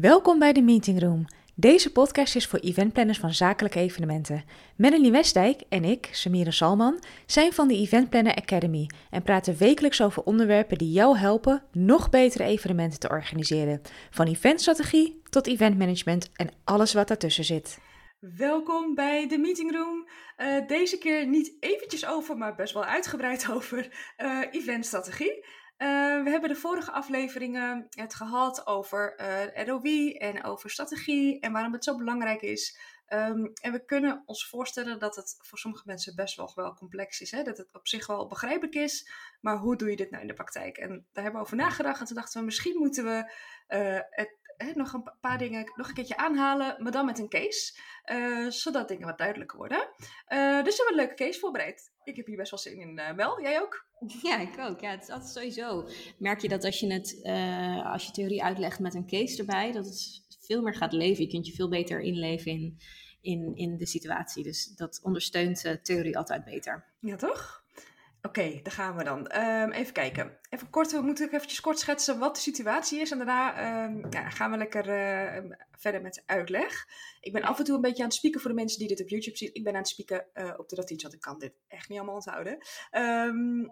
Welkom bij de Meeting Room. Deze podcast is voor eventplanners van zakelijke evenementen. Melanie Westdijk en ik, Samira Salman, zijn van de Event Planner Academy en praten wekelijks over onderwerpen die jou helpen nog betere evenementen te organiseren. Van eventstrategie tot eventmanagement en alles wat daartussen zit. Welkom bij de Meeting Room. Uh, deze keer niet eventjes over, maar best wel uitgebreid over uh, eventstrategie. Uh, we hebben de vorige afleveringen het gehad over uh, ROI en over strategie en waarom het zo belangrijk is. Um, en we kunnen ons voorstellen dat het voor sommige mensen best wel, complex is. Hè? Dat het op zich wel begrijpelijk is, maar hoe doe je dit nou in de praktijk? En daar hebben we over nagedacht en toen dachten we misschien moeten we uh, het nog een paar dingen nog een keertje aanhalen, maar dan met een case. Zodat dingen wat duidelijker worden. Uh, dus we hebben een leuke case voorbereid. Ik heb hier best wel zin in. Uh, Mel, jij ook? Ja, ik ook. Ja, het is altijd sowieso. Merk je dat als je het, als je theorie uitlegt met een case erbij, dat het veel meer gaat leven. Je kunt je veel beter inleven in, in, in de situatie. Dus dat ondersteunt theorie altijd beter. Ja, toch? Oké, okay, daar gaan we dan. Um, even kijken. Even kort, we moeten eventjes kort schetsen wat de situatie is. En daarna um, ja, gaan we lekker uh, verder met de uitleg. Ik ben af en toe een beetje aan het spieken voor de mensen die dit op YouTube zien. Ik ben aan het spieken uh, op de Ratich, want ik kan dit echt niet allemaal onthouden. Um,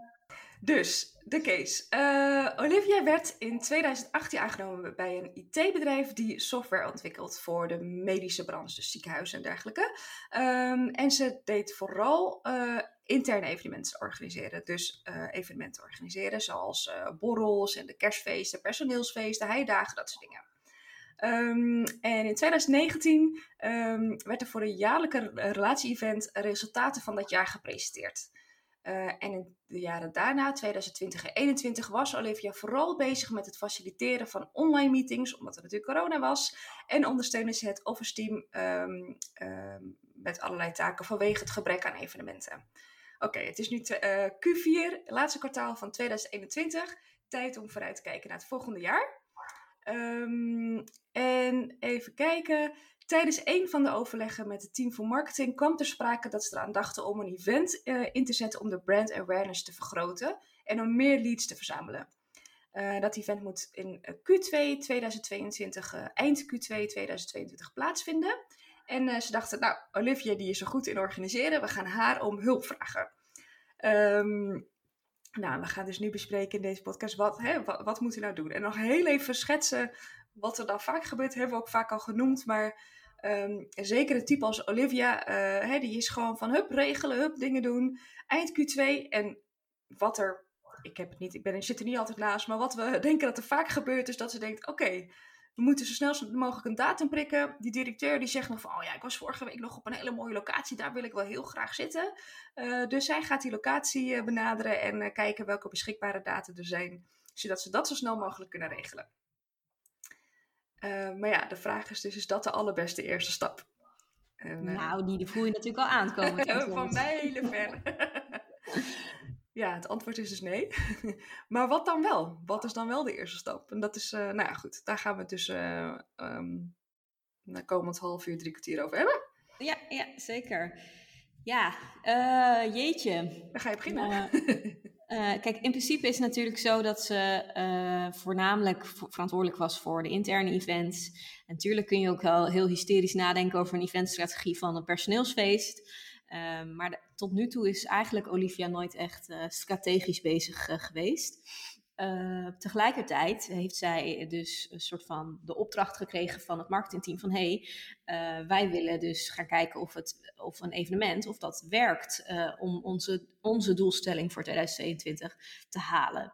dus, de case. Uh, Olivia werd in 2018 aangenomen bij een IT-bedrijf die software ontwikkelt voor de medische branche, dus ziekenhuizen en dergelijke. Um, en ze deed vooral uh, interne evenementen organiseren. Dus uh, evenementen organiseren zoals borrels en de kerstfeesten, personeelsfeesten, heidagen, dat soort dingen. Um, en in 2019 um, werd er voor een jaarlijke relatie-event resultaten van dat jaar gepresenteerd. Uh, en in de jaren daarna, 2020 en 2021, was Olivia vooral bezig met het faciliteren van online meetings, omdat er natuurlijk corona was. En ondersteunen ze het Office team um, met allerlei taken vanwege het gebrek aan evenementen. Oké, het is nu uh, Q4, laatste kwartaal van 2021. Tijd om vooruit te kijken naar het volgende jaar. Um, en even kijken. Tijdens een van de overleggen met het team van marketing kwam ter sprake dat ze eraan dachten om een event uh, in te zetten om de brand awareness te vergroten en om meer leads te verzamelen. Uh, dat event moet in Q2 2022, uh, eind Q2 2022 plaatsvinden. En ze dachten, nou, Olivia die is er goed in organiseren, we gaan haar om hulp vragen. Um, nou, we gaan dus nu bespreken in deze podcast wat, hè, wat, moeten we nou doen. En nog heel even schetsen wat er dan vaak gebeurt, hebben we ook vaak al genoemd, maar Um, zeker een type als Olivia, hè, die is gewoon van hup, regelen, hup, dingen doen. Eind Q2 en wat er, ik heb het niet, ik ben, zit er niet altijd naast, maar wat we denken dat er vaak gebeurt is dat ze denkt, oké, we moeten zo snel mogelijk een datum prikken. Die directeur die zegt nog van, oh ja, ik was vorige week nog op een hele mooie locatie, daar wil ik wel heel graag zitten. Uh, dus zij gaat die locatie uh, benaderen en uh, kijken welke beschikbare data er zijn, zodat ze dat zo snel mogelijk kunnen regelen. Maar ja, de vraag is dus, is dat de allerbeste eerste stap? En, nou, die voel je natuurlijk al aankomen. van mij hele ver. Ja, het antwoord is dus nee. maar wat dan wel? Wat is dan wel de eerste stap? En dat is, uh, nou ja, goed, daar gaan we het dus um, na komend half uur, drie kwartier over hebben. Ja, ja zeker. Ja, jeetje. Dan ga je beginnen. Uh, kijk, in principe is het natuurlijk zo dat ze uh, voornamelijk verantwoordelijk was voor de interne events. En natuurlijk kun je ook wel heel hysterisch nadenken over een eventstrategie van een personeelsfeest. Uh, maar de, tot nu toe is eigenlijk Olivia nooit echt strategisch bezig geweest. Uh, tegelijkertijd heeft zij dus een soort van de opdracht gekregen van het marketingteam van hey, wij willen dus gaan kijken of, het, of een evenement, of dat werkt om onze, onze doelstelling voor 2022 te halen.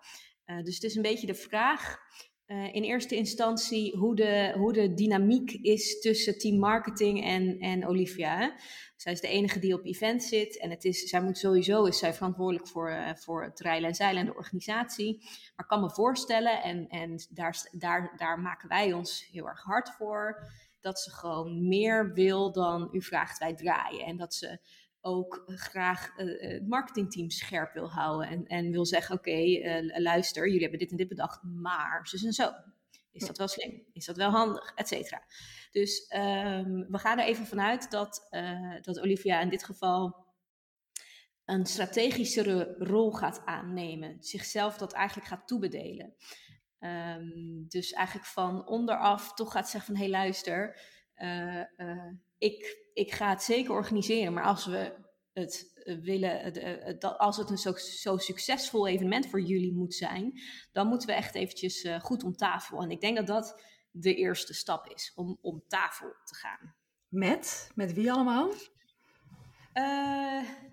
dus het is een beetje de vraag in eerste instantie hoe de, hoe de dynamiek is tussen team marketing en, en Olivia. Zij is de enige die op event zit. En het is, zij moet sowieso is zij verantwoordelijk voor, uh, voor het rijlen en zeilen en de organisatie. Maar ik kan me voorstellen, en, en daar, daar, daar maken wij ons heel erg hard voor, dat ze gewoon meer wil dan u vraagt wij draaien. En dat ze ook graag uh, het marketingteam scherp wil houden. En, en wil zeggen, oké, luister, jullie hebben dit en dit bedacht, maar zus en zo. Is dat wel slim? Is dat wel handig? Etcetera. Dus um, we gaan er even vanuit dat, dat Olivia in dit geval een strategischere rol gaat aannemen. Zichzelf dat eigenlijk gaat toebedelen. Ehm, dus eigenlijk van onderaf toch gaat zeggen van hé hey, luister, ik, ik ga het zeker organiseren, maar als we het willen, als het een zo, zo, succesvol evenement voor jullie moet zijn, dan moeten we echt eventjes goed om tafel. En ik denk dat dat de eerste stap is, om om tafel te gaan. Met? Met wie allemaal?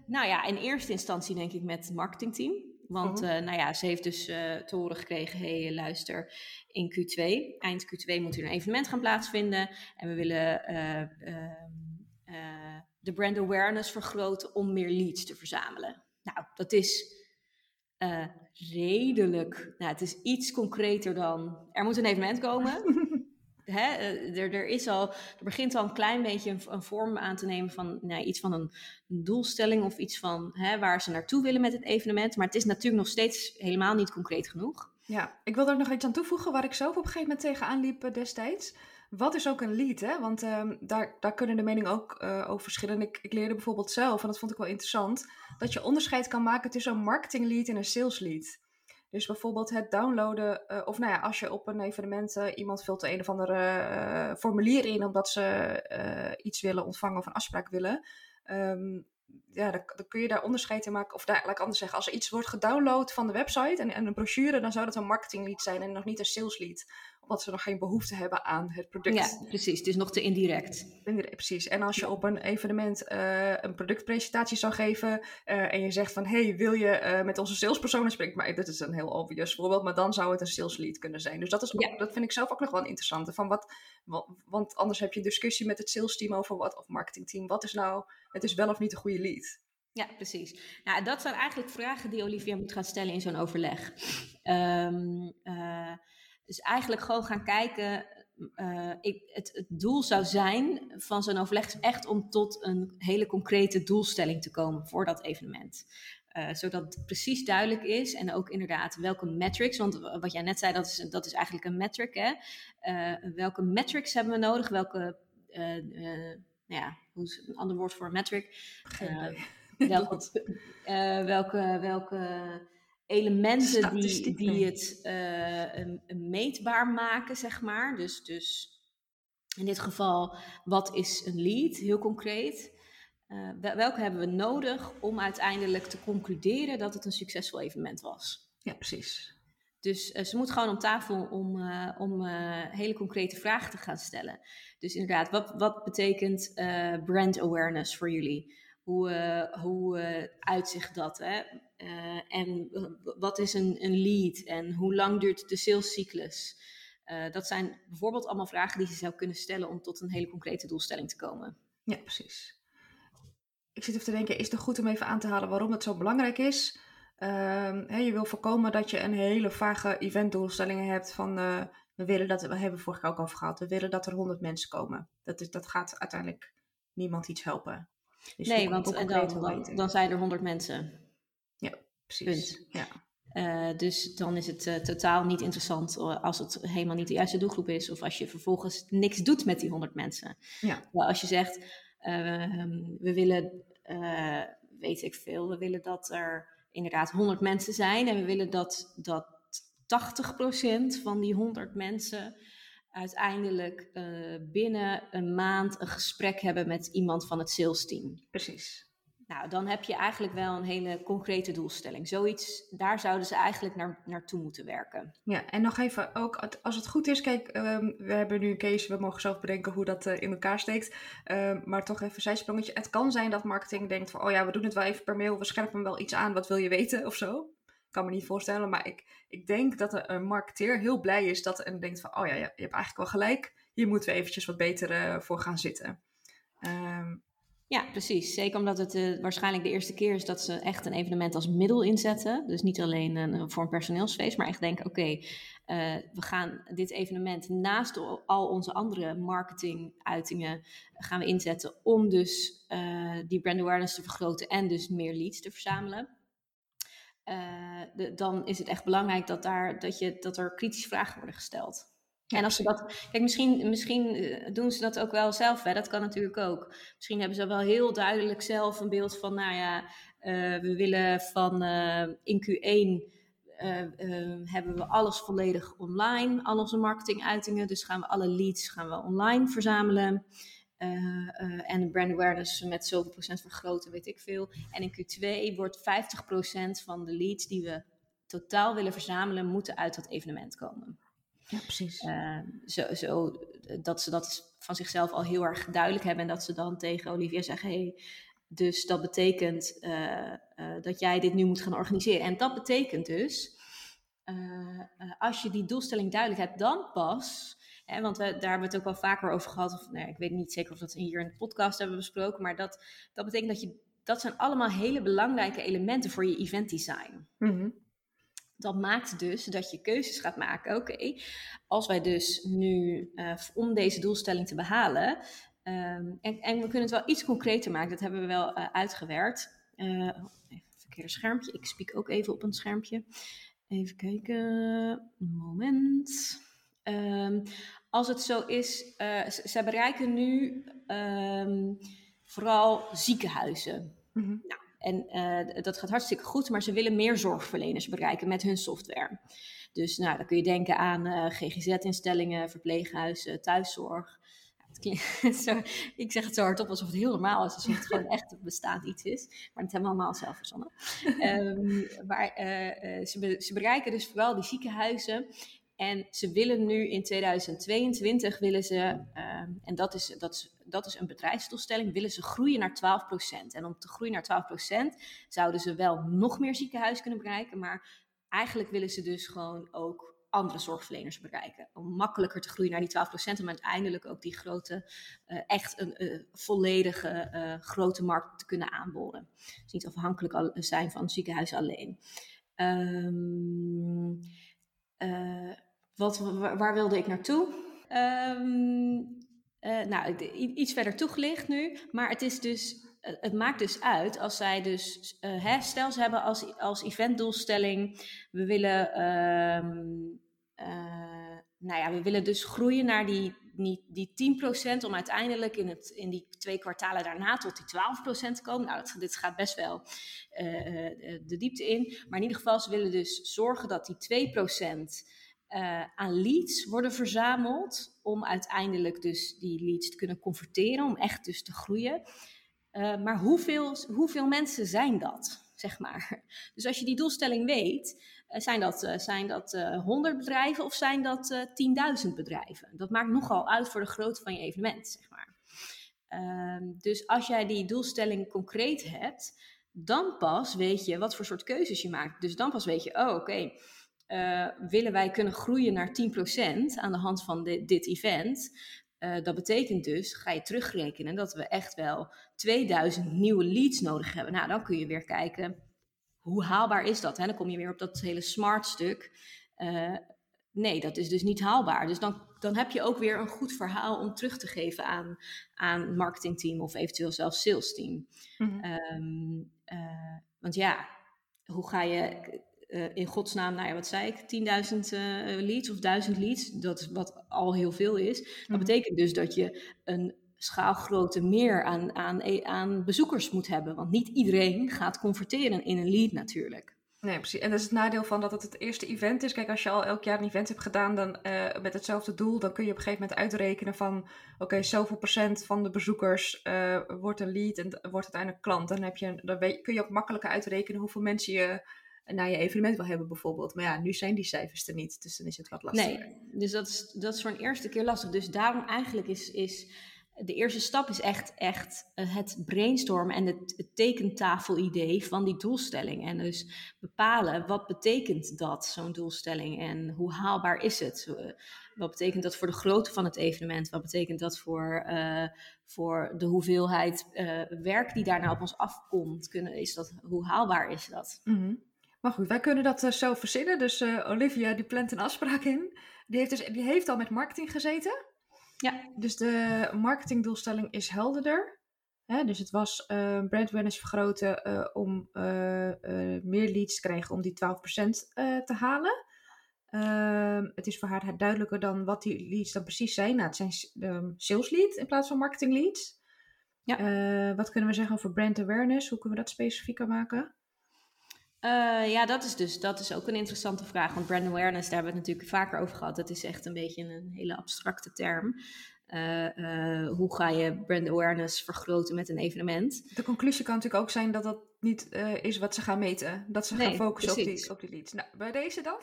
nou ja, in eerste instantie denk ik met het marketingteam. Want uh, nou ja, ze heeft dus uh, te horen gekregen, hé hey, luister, in Q2, eind Q2 moet er een evenement gaan plaatsvinden. En we willen uh, de brand awareness vergroten om meer leads te verzamelen. Nou, dat is redelijk, nou het is iets concreter dan, er moet een evenement komen. Hè, er, er, is al, er begint al een klein beetje een, vorm aan te nemen van nou, iets van een, doelstelling of iets van hè, waar ze naartoe willen met het evenement. Maar het is natuurlijk nog steeds helemaal niet concreet genoeg. Ja, ik wil er nog iets aan toevoegen waar ik zelf op een gegeven moment tegenaan liep destijds. Wat is ook een lead? Hè? Want um, daar, daar kunnen de meningen ook uh, over verschillen. Ik, ik leerde bijvoorbeeld zelf, en dat vond ik wel interessant, dat je onderscheid kan maken tussen een marketing lead en een sales lead. Dus bijvoorbeeld het downloaden, uh, of nou ja, als je op een evenement uh, iemand vult een of andere uh, formulier in omdat ze iets willen ontvangen of een afspraak willen. Um, ja, dan, dan, kun je daar onderscheid in maken. Of daar, laat ik anders zeggen, als er iets wordt gedownload van de website en, en een brochure, dan zou dat een marketing lead zijn en nog niet een sales lead omdat ze nog geen behoefte hebben aan het product. Ja, precies. Het is nog te indirect. indirect precies. En als je op een evenement uh, een productpresentatie zou geven uh, en je zegt van, hey, wil je uh, met onze salespersonen spreken? Maar dit is een heel obvious voorbeeld, maar dan zou het een sales lead kunnen zijn. Dus dat, is ook, ja. dat vind ik zelf ook nog wel een interessante. Van wat, wat, want anders heb je een discussie met het sales team over wat, of marketingteam. Wat is nou, het is wel of niet een goede lead? Ja, precies. Nou, dat zijn eigenlijk vragen die Olivia moet gaan stellen in zo'n overleg. Um, dus eigenlijk gewoon gaan kijken. Uh, ik, het, het, doel zou zijn van zo'n overleg echt om tot een hele concrete doelstelling te komen voor dat evenement. Uh, zodat het precies duidelijk is en ook inderdaad welke metrics, want wat jij net zei, dat is, dat is eigenlijk een metric. Hè? Uh, welke metrics hebben we nodig? Welke, nou ja, hoe is een ander woord voor een metric? welke, welke, welke elementen die, die het uh, meetbaar maken, zeg maar. Dus, dus in dit geval, wat is een lead, heel concreet. Uh, welke hebben we nodig om uiteindelijk te concluderen dat het een succesvol evenement was? Ja, precies. Dus uh, ze moet gewoon om tafel om, uh, om hele concrete vragen te gaan stellen. Dus inderdaad, wat, wat betekent brand awareness voor jullie? Hoe, uh, hoe uh, uitzicht dat? Hè? Uh, en wat is een, een lead? En hoe lang duurt de salescyclus? dat zijn bijvoorbeeld allemaal vragen die je zou kunnen stellen om tot een hele concrete doelstelling te komen. Ja, precies. Ik zit even te denken, is het goed om even aan te halen waarom het zo belangrijk is? Ehm, hè, je wil voorkomen dat je een hele vage eventdoelstellingen hebt van we willen dat, we hebben vorige keer ook over gehad, we willen dat er 100 mensen komen. Dat, is, dat gaat uiteindelijk niemand iets helpen. Dus nee, want dan, dan, dan, zijn er 100 mensen. Ja, precies. Ja. Uh, dus dan is het uh, totaal niet interessant uh, als het helemaal niet de juiste doelgroep is. Of als je vervolgens niks doet met die 100 mensen. Ja. Maar als je zegt, ehm, we willen, weet ik veel, we willen dat er inderdaad 100 mensen zijn. En we willen dat, dat 80% van die 100 mensen uiteindelijk uh, binnen een maand een gesprek hebben met iemand van het sales team. Precies. Nou, dan heb je eigenlijk wel een hele concrete doelstelling. Zoiets, daar zouden ze eigenlijk naar, naartoe moeten werken. Ja, en nog even ook, als het goed is, kijk, um, we hebben nu een case, we mogen zelf bedenken hoe dat uh, in elkaar steekt. Um, maar toch even zijsprongetje. Het kan zijn dat marketing denkt van, oh ja, we doen het wel even per mail, we scherpen wel iets aan, wat wil je weten of zo kan me niet voorstellen. Maar ik, ik denk dat een marketeer heel blij is dat en denkt van, oh ja, je hebt eigenlijk wel gelijk. Hier moeten we eventjes wat beter uh, voor gaan zitten. Um, ja, precies. Zeker omdat het uh, waarschijnlijk de eerste keer is dat ze echt een evenement als middel inzetten. Dus niet alleen een, voor een personeelsfeest, maar echt denken: oké, uh, we gaan dit evenement naast al onze andere marketinguitingen gaan we inzetten om dus die brand awareness te vergroten en dus meer leads te verzamelen. Uh, de, dan is het echt belangrijk dat, daar, dat, je, dat er kritische vragen worden gesteld. Ja, en als ze dat. Kijk, misschien, misschien eh, doen ze dat ook wel zelf, hè? dat kan natuurlijk ook. Misschien hebben ze wel heel duidelijk zelf een beeld van, nou ja, uh, we willen van uh, in Q1 hebben we alles volledig online, al onze marketinguitingen. Dus gaan we alle leads gaan we online verzamelen. En de brand awareness met zoveel procent vergroten, weet ik veel. En in Q2 wordt 50% van de leads die we totaal willen verzamelen, moeten uit dat evenement komen. Ja, precies. zo, zo, dat ze dat van zichzelf al heel erg duidelijk hebben. En dat ze dan tegen Olivia zeggen: hey, dus dat betekent uh, uh, dat jij dit nu moet gaan organiseren. En dat betekent dus, uh, als je die doelstelling duidelijk hebt, dan pas. Hè, want we, daar hebben we het ook wel vaker over gehad. Of, nou, ik weet niet zeker of dat hier in de podcast hebben besproken. Maar dat, dat betekent dat je. Dat zijn allemaal hele belangrijke elementen voor je event design. Mm dat maakt dus dat je keuzes gaat maken. Oké, als wij dus nu uh, om deze doelstelling te behalen. Um, en, en, we kunnen het wel iets concreter maken, dat hebben we wel uh, uitgewerkt. Uh, even verkeerde schermpje. Ik spiek ook even op een schermpje. Even kijken. Moment. Um, als het zo is, ze bereiken nu um, vooral ziekenhuizen. Mm -hmm. Nou, en uh, dat gaat hartstikke goed, maar ze willen meer zorgverleners bereiken met hun software. Dus nou, dan kun je denken aan uh, GGZ-instellingen, verpleeghuizen, thuiszorg. zo, ik zeg het zo hardop alsof het heel normaal is, alsof het gewoon echt bestaand iets is. Maar het hebben we allemaal zelf verzonnen. um, maar uh, ze, be ze bereiken dus vooral die ziekenhuizen en ze willen nu in 2022, willen ze, uh, en dat is, dat, dat is een bedrijfsdoelstelling, willen ze groeien naar 12%. En om te groeien naar 12% zouden ze wel nog meer ziekenhuis kunnen bereiken, maar eigenlijk willen ze dus gewoon ook andere zorgverleners bereiken. Om makkelijker te groeien naar die 12% om uiteindelijk ook die grote, uh, echt een uh, volledige uh, grote markt te kunnen aanboren. Dus niet afhankelijk zijn van ziekenhuizen alleen. Um, wat, waar, wilde ik naartoe? Um, uh, nou, iets verder toegelicht nu. Maar het is dus. Het maakt dus uit als zij dus. Uh, stel, hebben als, als eventdoelstelling. We willen. Um, nou ja, we willen dus groeien naar die, die, die 10% om uiteindelijk in, het, in die twee kwartalen daarna tot die 12% te komen. Nou, dit gaat best wel de diepte in. Maar in ieder geval, ze willen dus zorgen dat die 2% uh, aan leads worden verzameld. Om uiteindelijk dus die leads te kunnen converteren, om echt dus te groeien. Uh, maar hoeveel, hoeveel mensen zijn dat? Zeg maar. Dus als je die doelstelling weet, zijn dat, zijn dat uh, 100 bedrijven of zijn dat uh, 10.000 bedrijven? Dat maakt nogal uit voor de grootte van je evenement, zeg maar. Uh, dus als jij die doelstelling concreet hebt, dan pas weet je wat voor soort keuzes je maakt. Dus dan pas weet je, oh oké, willen wij kunnen groeien naar 10% aan de hand van dit, dit event? Uh, dat betekent dus, ga je terugrekenen, dat we echt wel 2000 nieuwe leads nodig hebben. Nou, dan kun je weer kijken, hoe haalbaar is dat? Hè? Dan kom je weer op dat hele smart stuk. Uh, nee, dat is dus niet haalbaar. Dus dan, dan heb je ook weer een goed verhaal om terug te geven aan, aan marketingteam of eventueel zelfs sales team. Mm -hmm. um, uh, want ja, hoe ga je uh, in godsnaam, nou ja, wat zei ik, 10.000 uh, leads of 1000 leads, dat is wat al heel veel is. Dat mm -hmm. betekent dus dat je een schaalgrootte meer aan, aan, aan bezoekers moet hebben. Want niet iedereen gaat converteren in een lead natuurlijk. Nee, precies. En dat is het nadeel van dat het het eerste event is. Kijk, als je al elk jaar een event hebt gedaan dan, uh, met hetzelfde doel, dan kun je op een gegeven moment uitrekenen van, oké, okay, zoveel procent van de bezoekers uh, wordt een lead en wordt uiteindelijk klant. Dan, heb je, dan weet, kun je ook makkelijker uitrekenen hoeveel mensen je naar je evenement wil hebben bijvoorbeeld. Maar ja, nu zijn die cijfers er niet, dus dan is het wat lastiger. Nee, dus dat is, dat is voor een eerste keer lastig. Dus daarom eigenlijk is... is de eerste stap is echt, echt het brainstormen en het, het tekentafelidee van die doelstelling. En dus bepalen wat betekent dat, zo'n doelstelling, en hoe haalbaar is het? Wat betekent dat voor de grootte van het evenement? Wat betekent dat voor, uh, voor de hoeveelheid uh, werk die daarna op ons afkomt? Kunnen, is dat, hoe haalbaar is dat? Mm -hmm. Maar goed, wij kunnen dat uh, zelf verzinnen. Dus Olivia die plant een afspraak in. Die heeft, dus, die heeft al met marketing gezeten. Ja. Dus de marketingdoelstelling is helderder. Hè? Dus het was uh, brand awareness vergroten uh, om uh, meer leads te krijgen om die 12% te halen. Ehm, het is voor haar duidelijker dan wat die leads dan precies zijn. Nou, het zijn um, sales leads in plaats van marketing leads. Ja. wat kunnen we zeggen over brand awareness? Hoe kunnen we dat specifieker maken? Uh, ja, dat is dus dat is ook een interessante vraag. Want brand awareness, daar hebben we het natuurlijk vaker over gehad. Dat is echt een beetje een hele abstracte term. Uh, uh, hoe ga je brand awareness vergroten met een evenement? De conclusie kan natuurlijk ook zijn dat dat niet is wat ze gaan meten. Dat ze gaan focussen op die, op die leads. Nou, bij deze dan?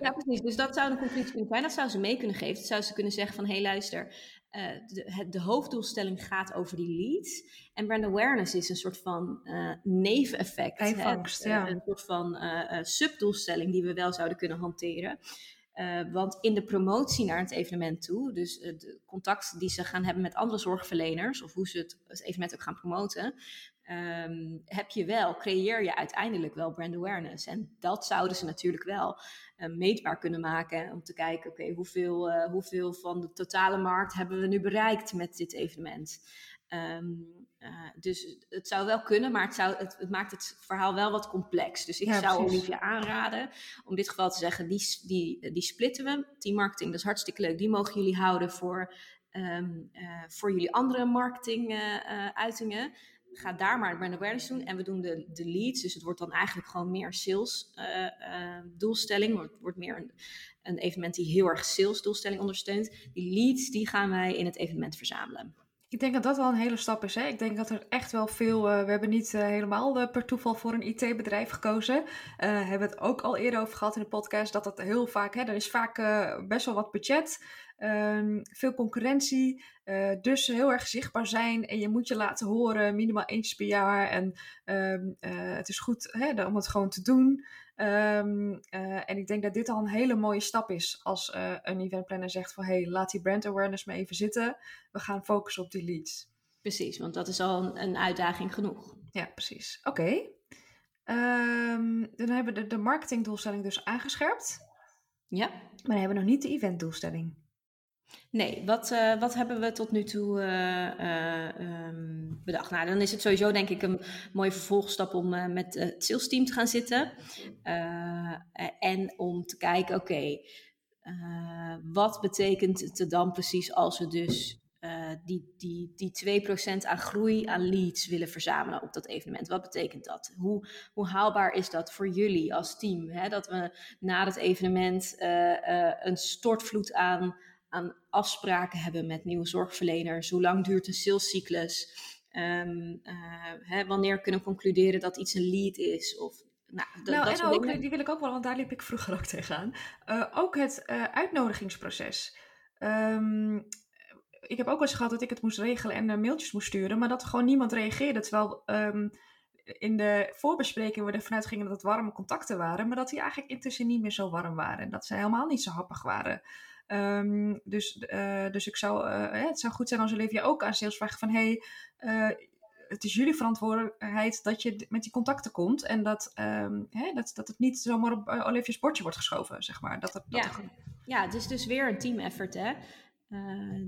ja, precies. Dus dat zou een conclusie kunnen zijn. Dat zou ze mee kunnen geven. Dat zou ze kunnen zeggen van, hé hey, luister, de, de, hoofddoelstelling gaat over die leads. En brand awareness is een soort van neveneffect. Bijvangst, ja. Een soort van subdoelstelling die we wel zouden kunnen hanteren. Uh, want in de promotie naar het evenement toe, dus uh, de contact die ze gaan hebben met andere zorgverleners, of hoe ze het, het evenement ook gaan promoten, um, heb je wel, creëer je uiteindelijk wel brand awareness. En dat zouden ze natuurlijk wel uh, meetbaar kunnen maken om te kijken, oké, okay, hoeveel, hoeveel van de totale markt hebben we nu bereikt met dit evenement? Um, uh, dus het zou wel kunnen, maar het, zou, het, het, maakt het verhaal wel wat complex. Dus ik ja, zou Olivia aanraden om dit geval te zeggen, die, die, die splitten we. Team marketing, dat is hartstikke leuk. Die mogen jullie houden voor, um, uh, voor jullie andere marketing uh, uitingen. Ga daar maar brand awareness doen. En we doen de, de leads. Dus het wordt dan eigenlijk gewoon meer sales doelstelling. Het wordt meer een, een evenement die heel erg sales doelstelling ondersteunt. Die leads, die gaan wij in het evenement verzamelen. Ik denk dat dat wel een hele stap is. Hè? Ik denk dat er echt wel veel. Uh, we hebben niet uh, helemaal uh, per toeval voor een IT-bedrijf gekozen. hebben het ook al eerder over gehad in de podcast. Dat dat heel vaak. Hè, er is vaak best wel wat budget. Um, veel concurrentie. dus heel erg zichtbaar zijn. En je moet je laten horen. Minimaal eentje per jaar. En um, het is goed hè, om het gewoon te doen. Um, uh, en ik denk dat dit al een hele mooie stap is als uh, een eventplanner zegt van hey, laat die brand awareness maar even zitten. We gaan focussen op die leads. Precies, want dat is al een, een uitdaging genoeg. Ja, precies. Oké. Okay. Um, dan hebben we de, de marketingdoelstelling dus aangescherpt. Ja. Maar we hebben nog niet de eventdoelstelling. Nee, wat, uh, wat hebben we tot nu toe uh, uh, um, bedacht? Nou, dan is het sowieso denk ik een mooie vervolgstap om met het sales team te gaan zitten. en om te kijken, oké, wat betekent het dan precies als we dus die, die, die 2% aan groei aan leads willen verzamelen op dat evenement? Wat betekent dat? Hoe, hoe haalbaar is dat voor jullie als team? Hè? Dat we na het evenement een stortvloed aan aan afspraken hebben met nieuwe zorgverleners? Hoe lang duurt een salescyclus? Um, uh, hè, wanneer kunnen we concluderen dat iets een lead is? Of, nou, nou dat en ook, dingen. die wil ik ook wel, want daar liep ik vroeger ook tegenaan. Uh, ook het uh, uitnodigingsproces. Um, ik heb ook wel eens gehad dat ik het moest regelen en mailtjes moest sturen, maar dat gewoon niemand reageerde. Terwijl um, in de voorbespreking we ervan uitgingen dat het warme contacten waren, maar dat die eigenlijk intussen niet meer zo warm waren. En dat ze helemaal niet zo happig waren. Um, dus, uh, dus ik zou, uh, het zou goed zijn als Olivia ook aan sales vraagt van hey, uh, het is jullie verantwoordelijkheid dat je met die contacten komt en dat, um, hè, dat, dat het niet zomaar op Olivia's bordje wordt geschoven, zeg maar. Dat, dat, ja. Ja, het is dus weer een team effort, hè.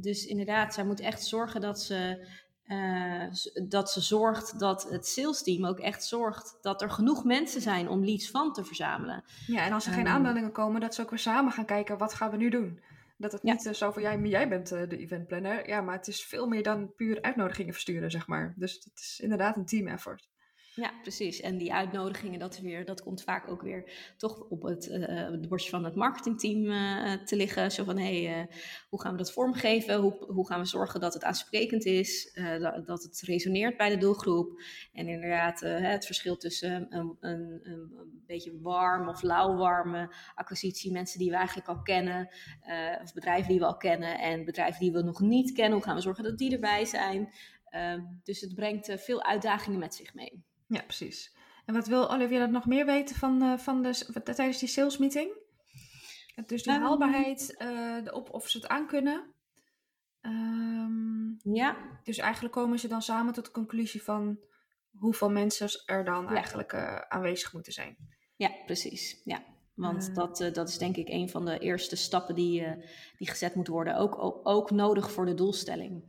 dus inderdaad, zij moet echt zorgen dat ze uh, dat ze zorgt dat het sales team ook echt zorgt dat er genoeg mensen zijn om leads van te verzamelen. Ja, en als er geen um, aanmeldingen komen, dat ze ook weer samen gaan kijken, wat gaan we nu doen? Dat het niet uh, zo van, jij, jij bent uh, de eventplanner. Ja, maar het is veel meer dan puur uitnodigingen versturen, zeg maar. Dus het is inderdaad een team effort. Ja, precies. En die uitnodigingen, dat, weer, dat komt vaak ook weer toch op het, uh, bordje van het marketingteam uh, te liggen. Zo van, hé, hey, uh, hoe gaan we dat vormgeven? Hoe, hoe gaan we zorgen dat het aansprekend is? Dat, dat, het resoneert bij de doelgroep? En inderdaad, het verschil tussen een, een, een, beetje warm of lauwwarme acquisitie. Mensen die we eigenlijk al kennen, of bedrijven die we al kennen en bedrijven die we nog niet kennen. Hoe gaan we zorgen dat die erbij zijn? Ehm, dus het brengt veel uitdagingen met zich mee. Ja, precies. En wat wil Olivia dat nog meer weten van, uh, van de, tijdens die sales meeting? Dus die um, haalbaarheid, uh, de op, of ze het aankunnen. Um, ja. Dus eigenlijk komen ze dan samen tot de conclusie van hoeveel mensen er dan ja. eigenlijk uh, aanwezig moeten zijn. Ja, precies. Ja. Want dat, dat is denk ik een van de eerste stappen die, die gezet moeten worden. Ook, ook, ook nodig voor de doelstelling.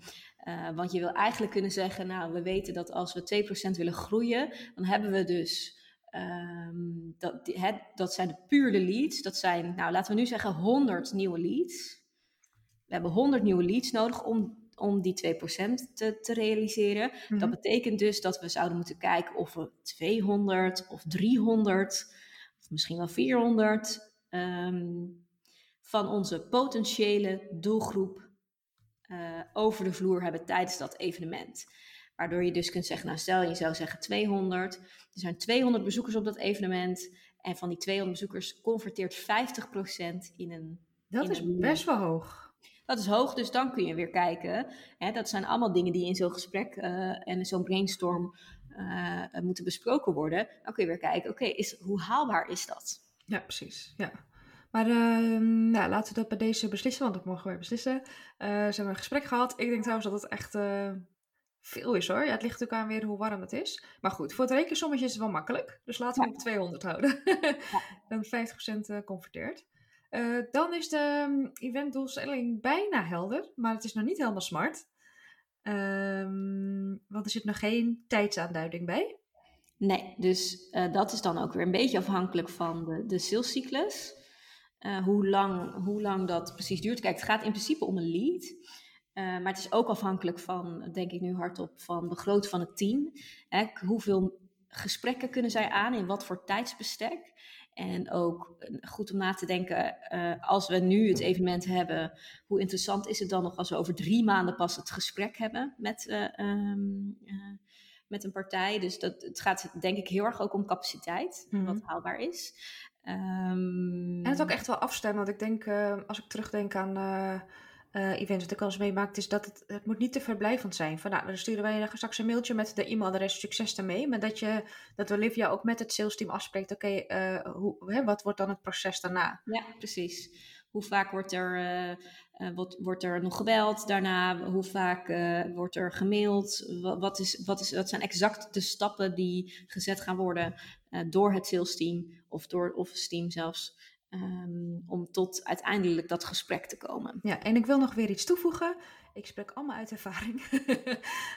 Uh, want je wil eigenlijk kunnen zeggen, nou, we weten dat als we 2% willen groeien, dan hebben we dus, um, dat, het, dat zijn de puur de leads. Dat zijn, nou, laten we nu zeggen 100 nieuwe leads. We hebben 100 nieuwe leads nodig om om die 2% te, te realiseren. Dat Mhm. betekent dus dat we zouden moeten kijken of we 200 of 300 of misschien wel 400 ehm, van onze potentiële doelgroep eh, over de vloer hebben tijdens dat evenement. Waardoor je dus kunt zeggen, nou stel je zou zeggen 200. Er zijn 200 bezoekers op dat evenement. En van die 200 bezoekers converteert 50% in een Dat in is een- best wel hoog. dat is hoog, dus dan kun je weer kijken. Hè, dat zijn allemaal dingen die in zo'n gesprek eh, en zo'n brainstorm eh, moeten besproken worden. Dan kun je weer kijken, oké, is hoe haalbaar is dat? Ja, precies. Ja. Maar ehm, nou, laten we dat bij deze beslissen, want dat mogen we weer beslissen. Eh, ze hebben een gesprek gehad. Ik denk trouwens dat het echt eh, veel is hoor. Ja, het ligt natuurlijk aan weer hoe warm het is. Maar goed, voor het rekensommetje is het wel makkelijk. Dus laten we Ja. op 200 houden. Dan 50% eh, converteert. Dan is de um, eventdoelstelling bijna helder, maar het is nog niet helemaal smart. Ehm, want er zit nog geen tijdsaanduiding bij. Nee, dus dat is dan ook weer een beetje afhankelijk van de, de salescyclus. Eh, hoe, lang, hoe lang dat precies duurt. Kijk, het gaat in principe om een lead. Eh, maar het is ook afhankelijk van, denk ik nu hardop, van de grootte van het team. Hè, hoeveel gesprekken kunnen zij aan, in wat voor tijdsbestek. En ook eh, goed om na te denken, als we nu het evenement hebben, hoe interessant is het dan nog als we over drie maanden pas het gesprek hebben met, eh, ehm, eh, met een partij. Dus dat, het gaat denk ik heel erg ook om capaciteit, Mhm. wat haalbaar is. Ehm, En het ook echt wel afstemmen. Want ik denk, eh, als ik terugdenk aan eh, eh, events wat ik al eens meemaakt, is dat het, het moet niet te verblijvend zijn. Van nou, dan sturen wij straks een mailtje met de e-mailadres succes ermee. Maar dat, je, dat Olivia ook met het sales team afspreekt, oké, hoe wat wordt dan het proces daarna? Ja, precies. Hoe vaak wordt er, wordt, wordt er nog gebeld daarna? Hoe vaak wordt er gemaild? Wat, wat, is, wat, is, wat zijn exact de stappen die gezet gaan worden door het sales team of door het office team zelfs? ehm, om tot uiteindelijk dat gesprek te komen. Ja, en ik wil nog weer iets toevoegen. Ik spreek allemaal uit ervaring.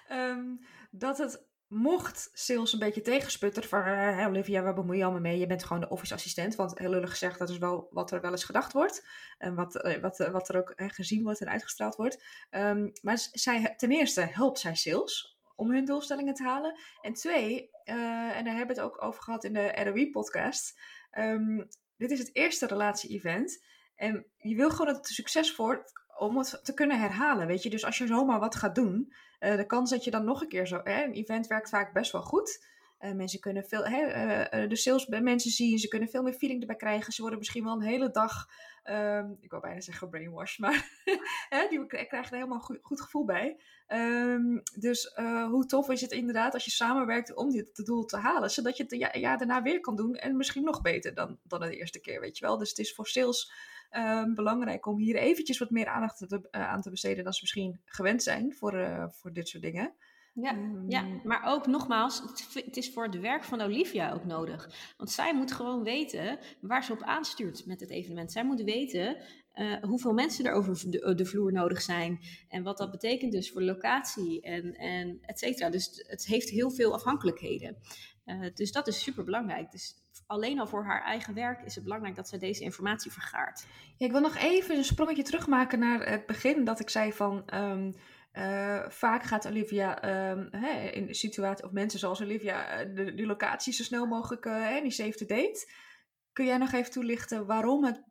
Ehm, dat het mocht sales een beetje tegensputteren van eh, Olivia, waar bemoei je allemaal mee? Je bent gewoon de office assistent. Want heel lullig gezegd, dat is wel wat er wel eens gedacht wordt. En wat, eh, wat, eh, wat er ook gezien wordt en uitgestraald wordt. Ehm, maar zij, ten eerste helpt zij sales om hun doelstellingen te halen. En twee, eh, en daar hebben we het ook over gehad in de ROI-podcast. Ehm, dit is het eerste relatie-event. En je wil gewoon dat het succes wordt om het te kunnen herhalen, weet je. Dus als je zomaar wat gaat doen, eh, de kans dat je dan nog een keer zo... Hè, een event werkt vaak best wel goed. Eh, mensen kunnen veel... Eh, eh, de sales mensen zien, ze kunnen veel meer feeling erbij krijgen. Ze worden misschien wel een hele dag... ehm, ik wou bijna zeggen brainwashed, maar die krijgen er helemaal goed, goed gevoel bij. Ehm, dus hoe tof is het inderdaad als je samenwerkt om dit doel te halen, zodat je het ja, daarna weer kan doen en misschien nog beter dan, dan de eerste keer, weet je wel. Dus het is voor sales ehm, belangrijk om hier eventjes wat meer aandacht aan te besteden dan ze misschien gewend zijn voor, voor dit soort dingen. Ja, Ehm, ja, maar ook nogmaals, het- is voor het werk van Olivia ook nodig. Want zij moet gewoon weten waar ze op aanstuurt met het evenement. Zij moet weten eh, hoeveel mensen er over de, de vloer nodig zijn. En wat dat betekent dus voor de locatie en, en et cetera. Dus het heeft heel veel afhankelijkheden. Eh, dus dat is super belangrijk. Dus alleen al voor haar eigen werk is het belangrijk dat zij deze informatie vergaart. Ja, ik wil nog even een sprongetje terugmaken naar het begin. Dat ik zei van. ehm, eh, vaak gaat Olivia ehm, hè, in de situatie, of mensen zoals Olivia, eh, de, die locatie zo snel mogelijk uh, hè, die save the date. Kun jij nog even toelichten waarom het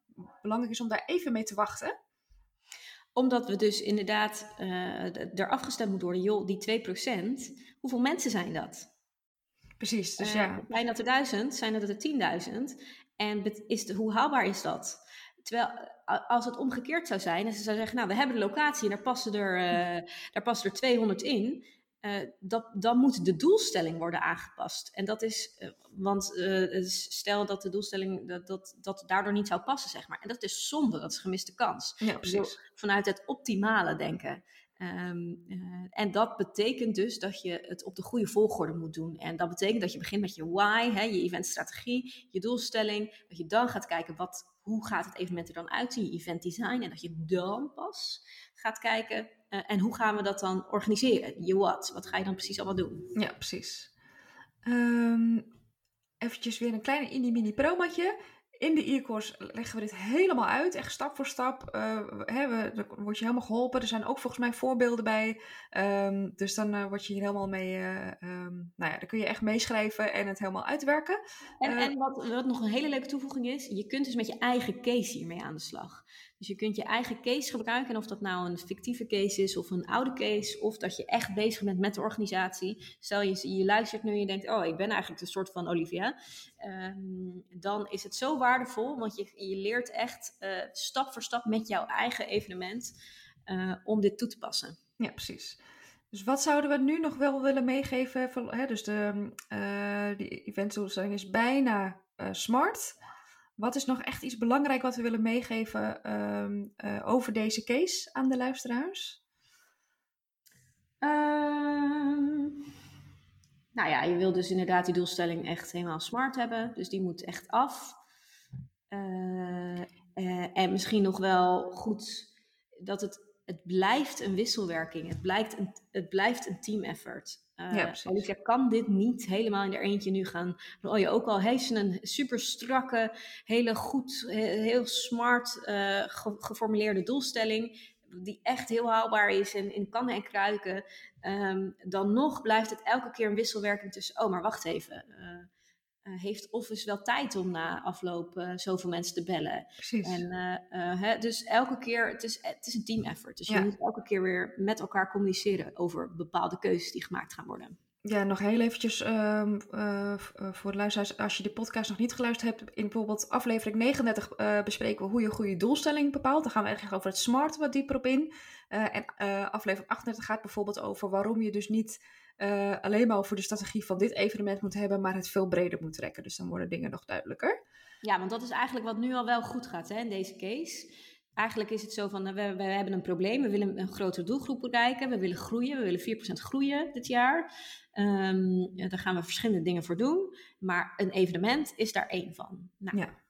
belangrijk is om daar even mee te wachten? Omdat we dus inderdaad uh, er afgestemd moet worden, joh, die 2%, hoeveel mensen zijn dat? Precies, dus ja. Zijn dat er duizend, zijn dat er 10.000? En is de, hoe haalbaar is dat? Terwijl als het omgekeerd zou zijn, en ze zou zeggen, nou, we hebben de locatie en daar passen er, uh, daar passen er 200 in, uh, dat, dan moet de doelstelling worden aangepast. En dat is, uh, want stel dat de doelstelling, dat, dat, dat daardoor niet zou passen, zeg maar. En dat is zonde, dat is gemiste kans. Ja, precies. Vanuit het optimale denken. Um, uh, en dat betekent dus dat je het op de goede volgorde moet doen. En dat betekent dat je begint met je why, hè, je eventstrategie, je doelstelling. Dat je dan gaat kijken, wat, hoe gaat het evenement er dan uitzien, je event design. En dat je dan pas gaat kijken, uh, en hoe gaan we dat dan organiseren? Je what, wat ga je dan precies allemaal doen? Ja, precies. Um, eventjes weer een kleine mini-mini promatje. In de e-course leggen we dit helemaal uit, echt stap voor stap. Uh, hè, we, dan word je helemaal geholpen. Er zijn ook volgens mij voorbeelden bij. Um, dus dan uh, word je hier helemaal mee, uh, um, nou ja, dan kun je echt meeschrijven en het helemaal uitwerken. En, en wat, wat nog een hele leuke toevoeging is, je kunt dus met je eigen case hiermee aan de slag. Dus je kunt je eigen case gebruiken. En of dat nou een fictieve case is of een oude case. Of dat je echt bezig bent met de organisatie. Stel je, je luistert nu en je denkt, oh, ik ben eigenlijk een soort van Olivia. Um, dan is het zo waardevol, want je, je leert echt uh, stap voor stap met jouw eigen evenement uh, om dit toe te passen. Ja, precies. Dus wat zouden we nu nog wel willen meegeven? Hè, dus de uh, die eventdoelstelling is bijna smart. Wat is nog echt iets belangrijk wat we willen meegeven um, uh, over deze case aan de luisteraars? Um, nou ja, je wil dus inderdaad die doelstelling echt helemaal smart hebben. Dus die moet echt af. Uh, uh, en misschien nog wel goed dat het, het blijft een wisselwerking. Het, blijkt een, het blijft een team effort. Ja, Olivia kan dit niet helemaal in de eentje nu gaan? Je Ook al heeft ze een super strakke, hele goed, heel smart uh, ge geformuleerde doelstelling, die echt heel haalbaar is en in kannen en kruiken, um, dan nog blijft het elke keer een wisselwerking tussen, oh maar wacht even, uh, uh, heeft Office wel tijd om na afloop uh, zoveel mensen te bellen. Precies. En, uh, hè, dus elke keer, het is, het is een team effort. Dus je moet elke keer weer met elkaar communiceren over bepaalde keuzes die gemaakt gaan worden. Ja, nog heel eventjes um, voor de luisteraars, als je de podcast nog niet geluisterd hebt, in bijvoorbeeld aflevering 39 bespreken we hoe je een goede doelstelling bepaalt. Dan gaan we eigenlijk over het smart wat dieper op in. en aflevering 38 gaat bijvoorbeeld over waarom je dus niet uh, alleen maar over de strategie van dit evenement moet hebben, maar het veel breder moet trekken. Dus dan worden dingen nog duidelijker. Ja, want dat is eigenlijk wat nu al wel goed gaat hè, in deze case. Eigenlijk is het zo van, we, we hebben een probleem, we willen een grotere doelgroep bereiken, we willen groeien, we willen 4% groeien dit jaar. Um, ja, daar gaan we verschillende dingen voor doen, maar een evenement is daar één van. Nou, ja.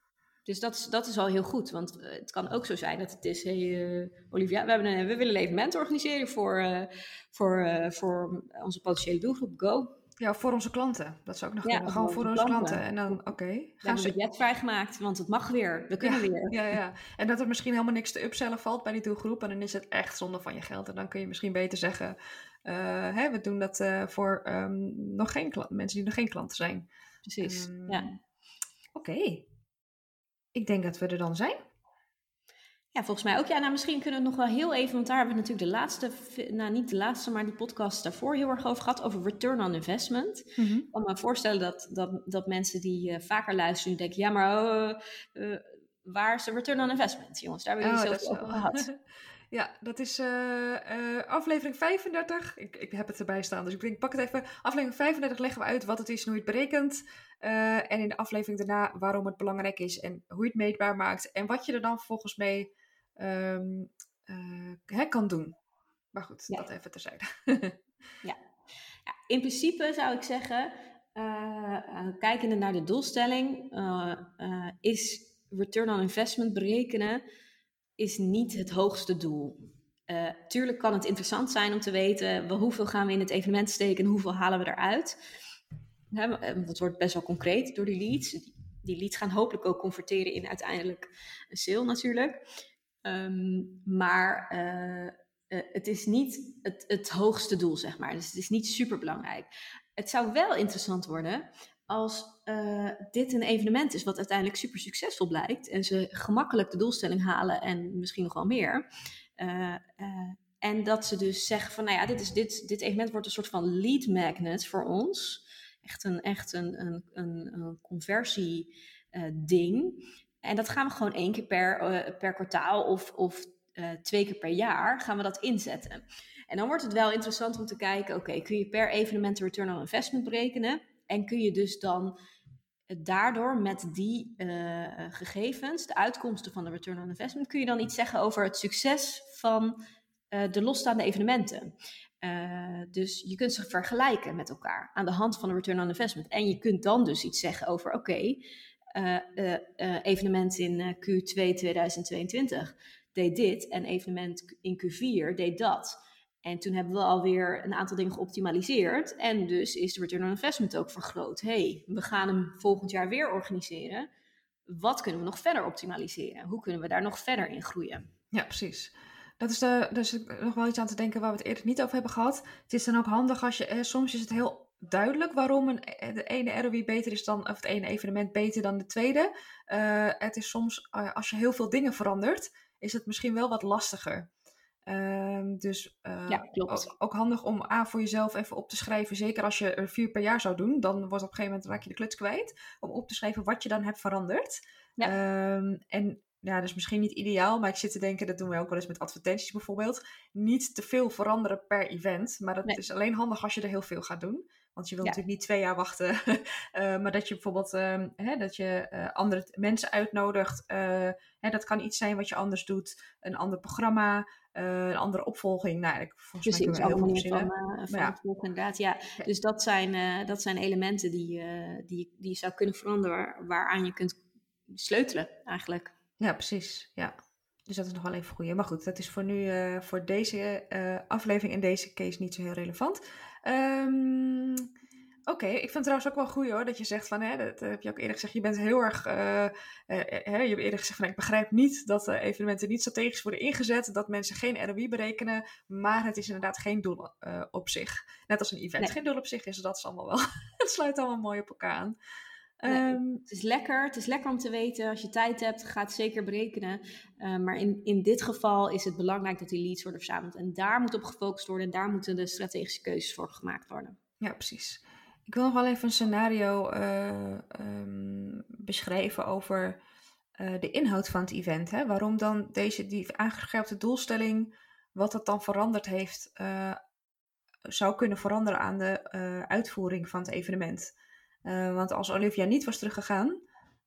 Dus dat is, dat is al heel goed. Want uh, het kan ook zo zijn dat het is: hey, uh, Olivia, we, hebben een, we willen een evenement organiseren voor, uh, voor, voor onze potentiële doelgroep. Go. Ja, voor onze klanten. Dat zou ook nog ja, kunnen. Gewoon voor onze klanten. En dan, oké. Okay, we hebben het budget vrijgemaakt, want het mag weer. We kunnen ja, weer. Ja, ja. En dat er misschien helemaal niks te upsellen valt bij die doelgroep. En dan is het echt zonde van je geld. En dan kun je misschien beter zeggen: hè, we doen dat voor um, nog geen klant, mensen die nog geen klanten zijn. Precies. Um, ja. Oké. Okay. Ik denk dat we er dan zijn. Ja, volgens mij ook. Ja, nou, misschien kunnen we nog wel heel even, want daar hebben we natuurlijk de laatste, nou niet de laatste, maar die podcast daarvoor heel erg over gehad, over return on investment. Mm -hmm. Ik kan me voorstellen dat, dat, dat mensen die uh, vaker luisteren nu denken, ja, maar uh, uh, waar is de return on investment, jongens? Daar hebben we het oh, zo over gehad. Ja, dat is uh, uh, aflevering 35. Ik, ik heb het erbij staan, dus ik denk, pak het even. Aflevering 35 leggen we uit wat het is en hoe je het berekent. Uh, en in de aflevering daarna waarom het belangrijk is en hoe je het meetbaar maakt. En wat je er dan volgens mee um, hè, kan doen. Maar goed, ja. dat even terzijde. ja. ja, in principe zou ik zeggen, kijkende naar de doelstelling, is return on investment berekenen is niet het hoogste doel. Uh, tuurlijk kan het interessant zijn om te weten wel, hoeveel gaan we in het evenement steken en hoeveel halen we eruit. Ja, eh, dat wordt best wel concreet door die leads. Die leads gaan hopelijk ook converteren in uiteindelijk een sale natuurlijk. Um, maar uh, het is niet het, het hoogste doel, zeg maar. Dus het is niet super belangrijk. Het zou wel interessant worden als uh, dit een evenement is wat uiteindelijk super succesvol blijkt en ze gemakkelijk de doelstelling halen en misschien nog wel meer. Uh, uh, en dat ze dus zeggen van, nou ja, dit, is, dit, dit evenement wordt een soort van lead magnet voor ons. Echt een, echt een, een, een, conversie ding. En dat gaan we gewoon één keer per, per kwartaal of, of twee keer per jaar gaan we dat inzetten. En dan wordt het wel interessant om te kijken, oké, kun je per evenement de return on investment berekenen? En kun je dus dan daardoor met die uh, gegevens, de uitkomsten van de return on investment, kun je dan iets zeggen over het succes van de losstaande evenementen. Dus je kunt ze vergelijken met elkaar aan de hand van de return on investment. En je kunt dan dus iets zeggen over, oké, evenement in Q2 2022 deed dit en evenement in Q4 deed dat. En toen hebben we alweer een aantal dingen geoptimaliseerd. En dus is de return on investment ook vergroot. hey, we gaan hem volgend jaar weer organiseren. wat kunnen we nog verder optimaliseren? Hoe kunnen we daar nog verder in groeien? Ja, precies. Dat is dus nog wel iets aan te denken waar we het eerder niet over hebben gehad. Het is dan ook handig als je, eh, soms is het heel duidelijk waarom een, de ene ROI beter is dan, of het ene evenement beter dan de tweede. Uh, het is soms, als je heel veel dingen verandert, is het misschien wel wat lastiger. Uh, dus ja, klopt. Ook, ook, handig om A voor jezelf even op te schrijven. Zeker als je er vier per jaar zou doen, dan wordt op een gegeven moment raak je de kluts kwijt. Om op te schrijven wat je dan hebt veranderd. Ja. Ehm, en ja, dus misschien niet ideaal, maar ik zit te denken, dat doen we ook wel eens met advertenties bijvoorbeeld. Niet te veel veranderen per event, maar dat is alleen handig als je er heel veel gaat doen. Want je wilt natuurlijk niet twee jaar wachten, uh, maar dat je bijvoorbeeld uh, hè, dat je uh, andere mensen uitnodigt. Eh, hè, dat kan iets zijn wat je anders doet, een ander programma, een andere opvolging. Nou, ik, volgens Precies, mij veel van, van ja. Inderdaad. Ja, ja, dus dat zijn, dat zijn elementen die, die, die je zou kunnen veranderen, waaraan je kunt sleutelen eigenlijk. Ja, precies. Ja. Dus dat is nog wel even goed. Maar goed, dat is voor nu, voor deze aflevering en deze case niet zo heel relevant. Um, Oké, okay. ik vind het trouwens ook wel goed hoor, dat je zegt van, hè, dat heb je ook eerder gezegd, je bent heel erg, uh, hè, je hebt eerder gezegd van, ik begrijp niet dat evenementen niet strategisch worden ingezet, dat mensen geen ROI berekenen, maar het is inderdaad geen doel op zich. Net als een event nee. geen doel op zich is, dat is allemaal wel, het sluit allemaal mooi op elkaar aan. Nee, um, het is lekker. Het is lekker om te weten. Als je tijd hebt, ga het zeker berekenen. Uh, maar in, in dit geval is het belangrijk dat die leads worden verzameld. En daar moet op gefocust worden. En daar moeten de strategische keuzes voor gemaakt worden. Ja, precies. Ik wil nog wel even een scenario uh, um, beschrijven over uh, de inhoud van het event. Hè? Waarom dan deze die aangescherpte doelstelling, wat dat dan veranderd heeft, zou kunnen veranderen aan de uitvoering van het evenement. Uh, want als Olivia niet was teruggegaan,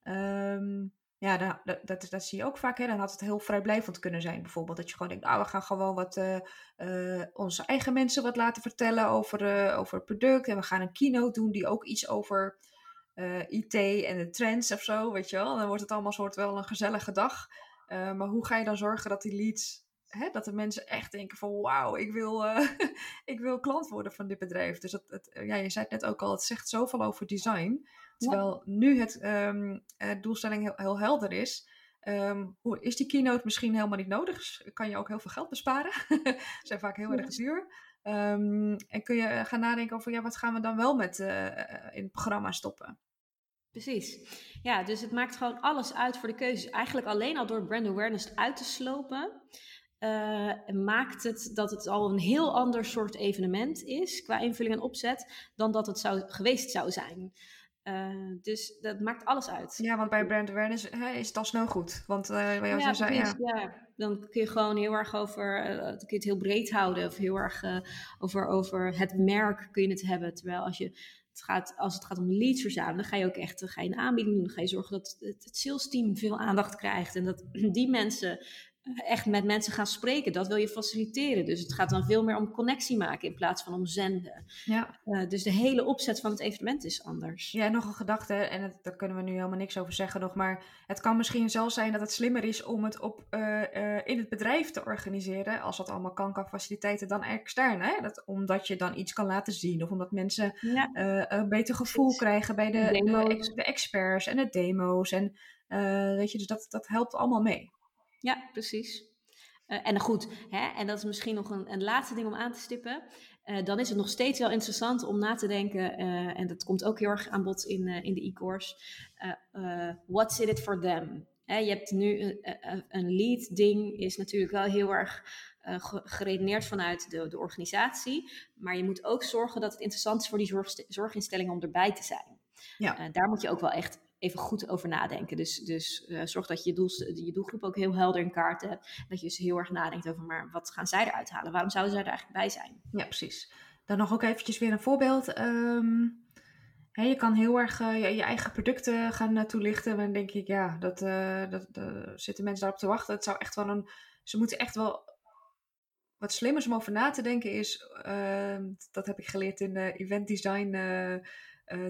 um, ja, dat, dat, dat, zie je ook vaak. Hè? Dan had het heel vrijblijvend kunnen zijn. Bijvoorbeeld dat je gewoon denkt, nou, we gaan gewoon wat uh, uh, onze eigen mensen wat laten vertellen over, over het product. En we gaan een keynote doen die ook iets over IT en de trends of zo, weet je wel. Dan wordt het allemaal soort wel een gezellige dag. maar hoe ga je dan zorgen dat die leads Hè, dat de mensen echt denken van wauw, ik wil, uh, ik wil klant worden van dit bedrijf. Dus dat, het, ja, je zei het net ook al, het zegt zoveel over design. Terwijl ja. nu het um, doelstelling heel, heel, helder is. Um, hoe, is die keynote misschien helemaal niet nodig? Dus kan je ook heel veel geld besparen. Ze zijn vaak heel ja. erg duur. Um, en kun je gaan nadenken over ja, wat gaan we dan wel met uh, in het programma stoppen? Precies. Ja, dus het maakt gewoon alles uit voor de keuzes. Eigenlijk alleen al door brand awareness uit te slopen uh, maakt het dat het al een heel ander soort evenement is qua invulling en opzet dan dat het zou, geweest zou zijn. Uh, dus dat maakt alles uit. Ja, want bij brand awareness hè, is het al snel goed. Want uh, bij jou ja, zei, ja. ja, dan kun je gewoon heel erg over, uh, dan kun je het heel breed houden. Of heel erg over, over het merk kun je het hebben. Terwijl als je het gaat, als het gaat om leads verzamelen, dan ga je ook echt ga je een aanbieding doen. Dan ga je zorgen dat het, het sales team veel aandacht krijgt. En dat die mensen echt met mensen gaan spreken. Dat wil je faciliteren. Dus het gaat dan veel meer om connectie maken in plaats van om zenden. Ja. Uh, dus de hele opzet van het evenement is anders. Ja, nog een gedachte, en het, daar kunnen we nu helemaal niks over zeggen nog, maar het kan misschien zelfs zijn dat het slimmer is om het op, uh, uh, in het bedrijf te organiseren, als dat allemaal kan qua faciliteiten, dan extern. Hè? Dat, omdat je dan iets kan laten zien, of omdat mensen ja. een beter gevoel Precies. krijgen bij de, de, de, experts en de demo's. En weet je, dus dat, dat helpt allemaal mee. Ja, precies. Uh, en goed, hè, en dat is misschien nog een, een laatste ding om aan te stippen. Uh, dan is het nog steeds wel interessant om na te denken, uh, en dat komt ook heel erg aan bod in, in de e-course. what's in it for them? Hè, je hebt nu een, een lead ding, is natuurlijk wel heel erg geredeneerd vanuit de, de organisatie. Maar je moet ook zorgen dat het interessant is voor die zorg, zorginstellingen om erbij te zijn. Ja. daar moet je ook wel echt even goed over nadenken. Dus, dus uh, zorg dat je, doel, je doelgroep ook heel helder in kaart hebt. Dat je dus heel erg nadenkt over, maar wat gaan zij eruit halen? Waarom zouden zij er eigenlijk bij zijn? Ja, precies. Dan nog ook eventjes weer een voorbeeld. Um, hè, je kan heel erg uh, je, je, eigen producten gaan toelichten. En dan denk ik, ja, dat, dat zitten mensen daarop te wachten. Het zou echt wel een... Ze moeten echt wel... Wat slim is om over na te denken is... Ehm, dat heb ik geleerd in event design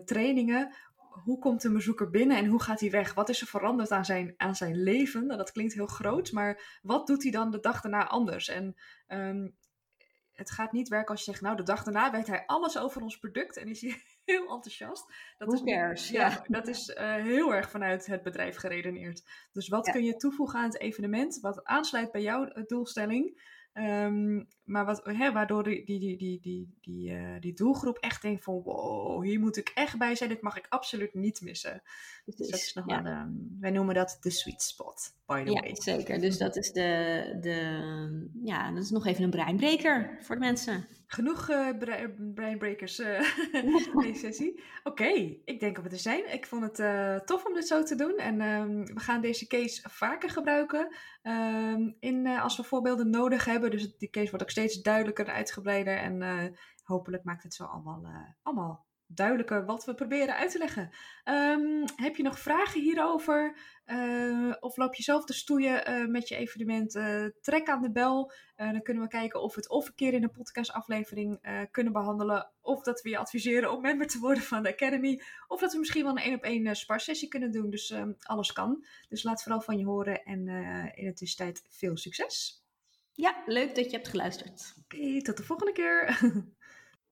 trainingen hoe komt een bezoeker binnen en hoe gaat hij weg? Wat is er veranderd aan zijn, aan zijn leven? Nou, dat klinkt heel groot, maar wat doet hij dan de dag daarna anders? En um, het gaat niet werken als je zegt, nou, de dag daarna weet hij alles over ons product en is hij heel enthousiast. Dat Who is, cares? Ja, dat is eh, heel erg vanuit het bedrijf geredeneerd. Dus wat kun je toevoegen aan het evenement wat aansluit bij jouw eh, doelstelling? Ehm, maar wat, hè, waardoor die, die, die, die, die, die, eh, die doelgroep echt denkt van wow, hier moet ik echt bij zijn. Dit mag ik absoluut niet missen. Dus dat is nog ja. wel, ehm, wij noemen dat de sweet spot, by the Ja, way. zeker. Dus dat is de, de, ja, dat is nog even een breinbreker voor de mensen. Genoeg eh bre- breinbreakers eh deze sessie. Oké, ik denk dat we er zijn. Ik vond het eh, tof om dit zo te doen. En ehm, we gaan deze case vaker gebruiken. ehm, in, als we voorbeelden nodig hebben. Dus die case wordt ook steeds duidelijker uitgebreider. En hopelijk maakt het zo allemaal, allemaal duidelijker wat we proberen uit te leggen. Ehm, heb je nog vragen hierover? Eh, of loop je zelf te stoeien eh, met je evenement? Eh, trek aan de bel. Dan kunnen we kijken of we het of een keer in een podcastaflevering kunnen behandelen. Of dat we je adviseren om member te worden van de Academy. Of dat we misschien wel een één op één sparsessie kunnen doen. Dus ehm, alles kan. Dus laat vooral van je horen. En in de tussentijd veel succes. Ja, leuk dat je hebt geluisterd. Oké, tot de volgende keer.